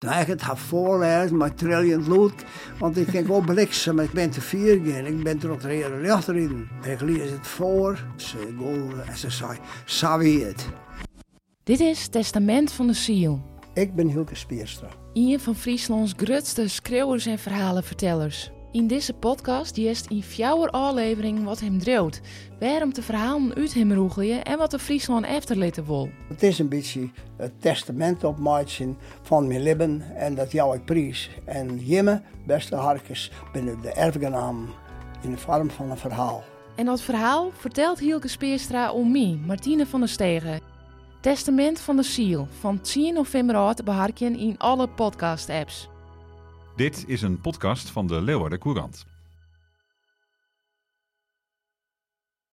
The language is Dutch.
Ik het voorlezen, maar trillend lood, want ik denk wel bliksem, ik ben te vier gaan, ik ben er op de hele achterin. Ik lees het voor, ze go en ze zei, sawie het. Dit is Testament van de Ziel. Ik ben Hilke Spierstra. Een van Frieslands grootste schreeuwers en verhalenvertellers. In deze podcast jest in fjouwer aflevering wat hem dreeuwt. Waarom de verhalen uit hem roegelje en wat de Friesland efterlitten wil. Het is een beetje het testament op maatje van mijn leven en dat jou ik prijs. En jimme, beste harkers, binnen de erfgenaam in de vorm van een verhaal. En dat verhaal vertelt Hielke Speerstra om mij, Martine van der Stegen. Testament van de Ziel, van 10 november beharken in alle podcast-apps. Dit is een podcast van de Leeuwarden Courant.